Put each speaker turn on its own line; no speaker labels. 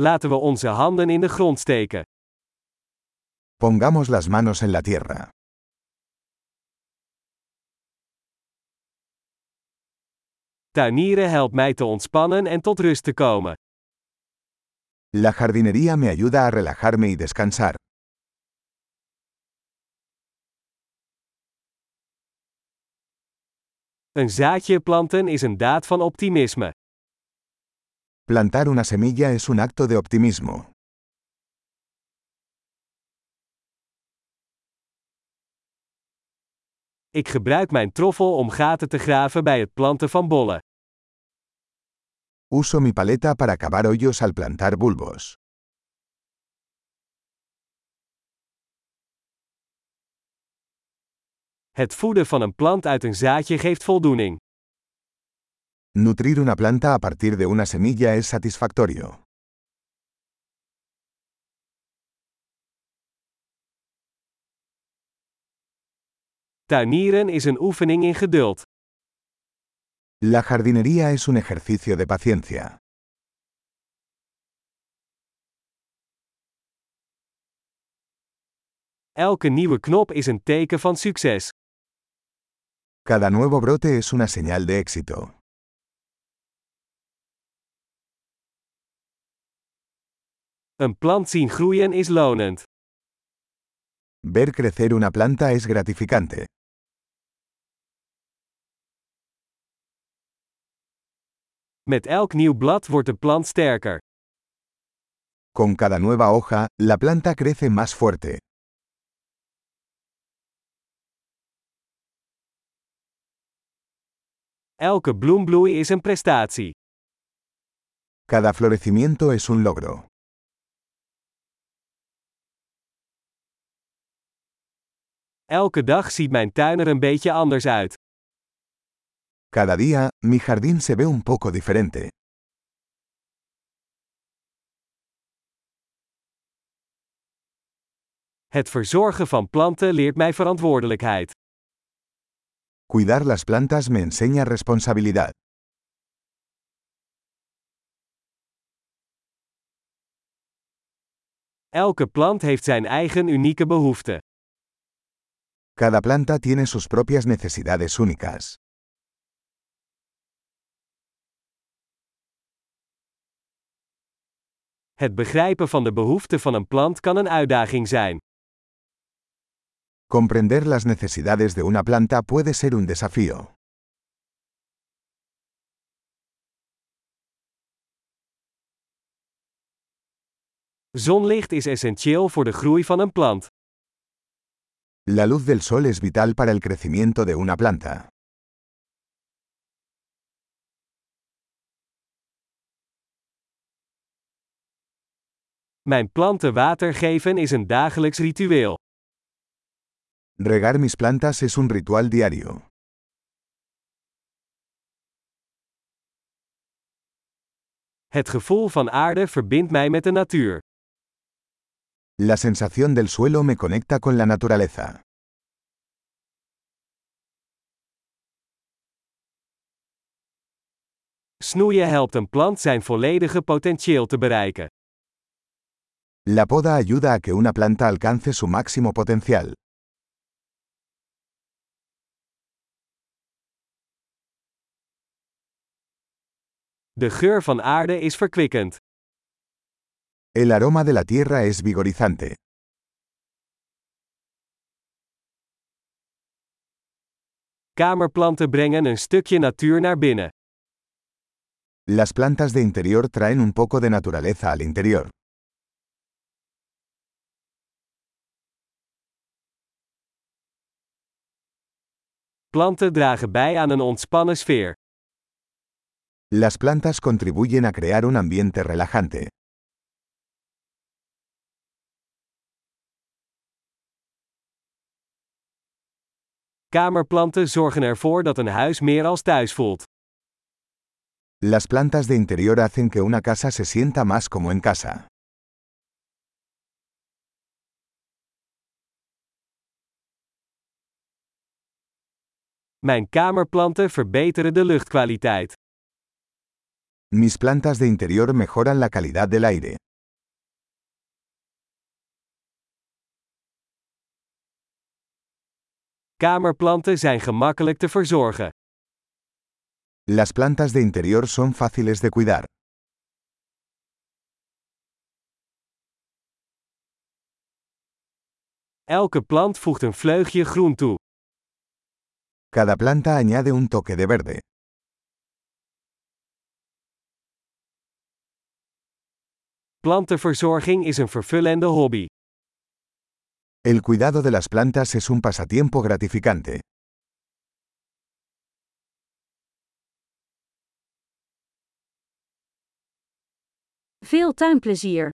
Laten we onze handen in de grond steken.
Pongamos las manos en la tierra.
Tuinieren helpt mij te ontspannen en tot rust te komen.
La jardinería me ayuda a relajarme y descansar.
Een zaadje planten is een daad van optimisme.
Plantar una semilla es un acto de optimismo.
Ik gebruik mijn troffel om gaten te graven bij het planten van bollen.
Uso mi paleta para cavar hoyos al plantar bulbos.
Het voeden van een plant uit een zaadje geeft voldoening.
Nutrir una planta a partir de una semilla es satisfactorio.
Tuinieren is een oefening in geduld.
La jardinería es un ejercicio de paciencia.
Elke nieuwe knop is een teken van succes.
Cada nuevo brote es una señal de éxito.
Een plant zien groeien is lonend.
Ver crecer una planta es gratificante.
Met elk nieuw blad wordt de plant sterker.
Con cada nueva hoja, la planta crece más fuerte.
Elke bloembloei is een prestatie.
Cada florecimiento es un logro.
Elke dag ziet mijn tuin er een beetje anders uit.
Cada día, mi jardín se ve un poco diferente.
Het verzorgen van planten leert mij verantwoordelijkheid.
Cuidar las plantas me enseña responsabilidad.
Elke plant heeft zijn eigen unieke behoeften.
Cada planta tiene sus propias necesidades únicas.
Het begrijpen van de behoeften van een plant kan een uitdaging zijn.
Comprender las necesidades de una planta puede ser un desafío.
Zonlicht is essentieel voor de groei van een plant.
La luz del sol es vital para el crecimiento de una planta.
Mijn planten water geven is een dagelijks ritueel.
Regar mis plantas es un ritual diario.
Het gevoel van aarde verbindt mij met de natuur.
La sensación del suelo me conecta con la naturaleza.
Snoeien helpt een plant zijn volledige potentieel te bereiken.
La poda ayuda a que una planta alcance su máximo potencial.
De geur van aarde is verkwikkend.
El aroma de la tierra es vigorizante.
Kamerplanten brengen een stukje natuur naar binnen.
Las plantas de interior traen un poco de naturaleza al interior.
Planten dragen bij aan een ontspannen sfeer.
Las plantas contribuyen a crear un ambiente relajante.
Kamerplanten zorgen ervoor dat een huis meer als thuis voelt.
Las plantas de interior hacen que una casa se sienta más como en casa.
Mijn kamerplanten verbeteren de luchtkwaliteit.
Mis plantas de interior mejoran la calidad del aire.
Kamerplanten zijn gemakkelijk te verzorgen.
Las plantas de interior son fáciles de cuidar.
Elke plant voegt een vleugje groen toe.
Cada planta añade un toque de verde.
Plantenverzorging is een vervullende hobby.
El cuidado de las plantas es un pasatiempo gratificante.
Veel tuinplezier!